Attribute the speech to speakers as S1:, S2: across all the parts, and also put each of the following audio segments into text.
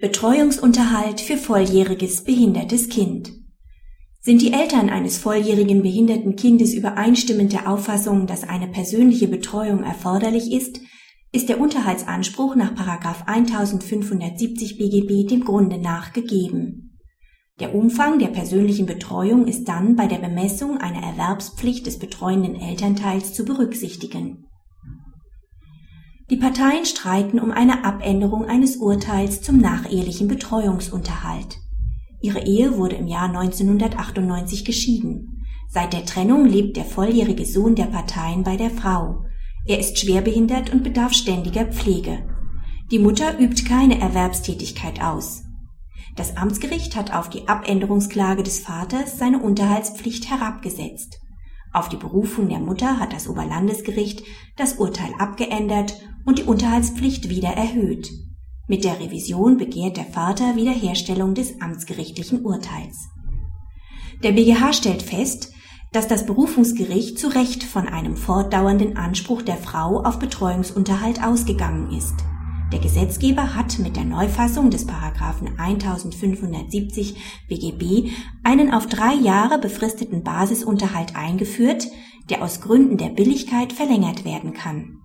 S1: Betreuungsunterhalt für volljähriges behindertes Kind. Sind die Eltern eines volljährigen behinderten Kindes übereinstimmend der Auffassung, dass eine persönliche Betreuung erforderlich ist, ist der Unterhaltsanspruch nach 1570 BGB dem Grunde nach gegeben. Der Umfang der persönlichen Betreuung ist dann bei der Bemessung einer Erwerbspflicht des betreuenden Elternteils zu berücksichtigen die Parteien streiten um eine Abänderung eines Urteils zum nachehelichen Betreuungsunterhalt. Ihre Ehe wurde im Jahr 1998 geschieden. Seit der Trennung lebt der volljährige Sohn der Parteien bei der Frau. Er ist schwerbehindert und bedarf ständiger Pflege. Die Mutter übt keine Erwerbstätigkeit aus. Das Amtsgericht hat auf die Abänderungsklage des Vaters seine Unterhaltspflicht herabgesetzt. Auf die Berufung der Mutter hat das Oberlandesgericht das Urteil abgeändert und die Unterhaltspflicht wieder erhöht. Mit der Revision begehrt der Vater Wiederherstellung des amtsgerichtlichen Urteils. Der BGH stellt fest, dass das Berufungsgericht zu Recht von einem fortdauernden Anspruch der Frau auf Betreuungsunterhalt ausgegangen ist. Der Gesetzgeber hat mit der Neufassung des Paragraphen 1570 BGB einen auf drei Jahre befristeten Basisunterhalt eingeführt, der aus Gründen der Billigkeit verlängert werden kann.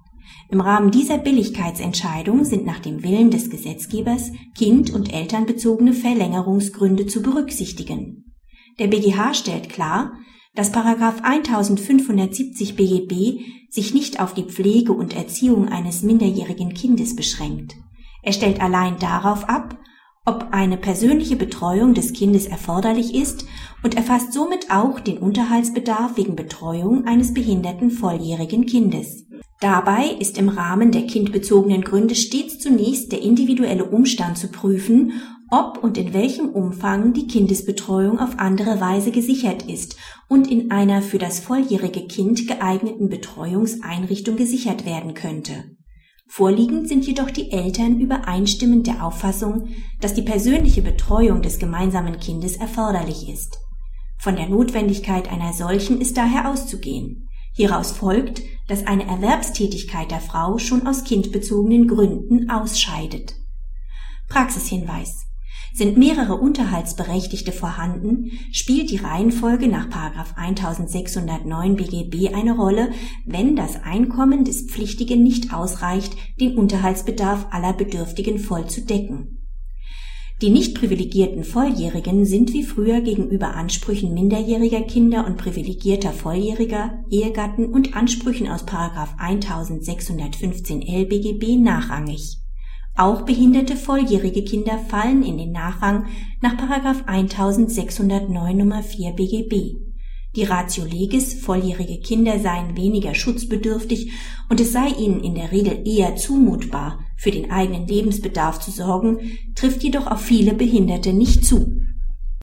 S1: Im Rahmen dieser Billigkeitsentscheidung sind nach dem Willen des Gesetzgebers kind- und elternbezogene Verlängerungsgründe zu berücksichtigen. Der BGH stellt klar, dass Paragraph 1570 BGB sich nicht auf die Pflege und Erziehung eines minderjährigen Kindes beschränkt. Er stellt allein darauf ab, ob eine persönliche Betreuung des Kindes erforderlich ist und erfasst somit auch den Unterhaltsbedarf wegen Betreuung eines behinderten volljährigen Kindes. Dabei ist im Rahmen der kindbezogenen Gründe stets zunächst der individuelle Umstand zu prüfen, ob und in welchem Umfang die Kindesbetreuung auf andere Weise gesichert ist und in einer für das volljährige Kind geeigneten Betreuungseinrichtung gesichert werden könnte. Vorliegend sind jedoch die Eltern übereinstimmend der Auffassung, dass die persönliche Betreuung des gemeinsamen Kindes erforderlich ist. Von der Notwendigkeit einer solchen ist daher auszugehen. Hieraus folgt, dass eine Erwerbstätigkeit der Frau schon aus kindbezogenen Gründen ausscheidet. Praxishinweis. Sind mehrere Unterhaltsberechtigte vorhanden, spielt die Reihenfolge nach 1609 BGB eine Rolle, wenn das Einkommen des Pflichtigen nicht ausreicht, den Unterhaltsbedarf aller Bedürftigen voll zu decken. Die nicht privilegierten Volljährigen sind wie früher gegenüber Ansprüchen minderjähriger Kinder und privilegierter Volljähriger, Ehegatten und Ansprüchen aus 1615 LBGB nachrangig. Auch behinderte volljährige Kinder fallen in den Nachrang nach 1609 Nummer 4 BGB. Die Ratio legis, volljährige Kinder seien weniger schutzbedürftig und es sei ihnen in der Regel eher zumutbar, für den eigenen Lebensbedarf zu sorgen, trifft jedoch auf viele Behinderte nicht zu.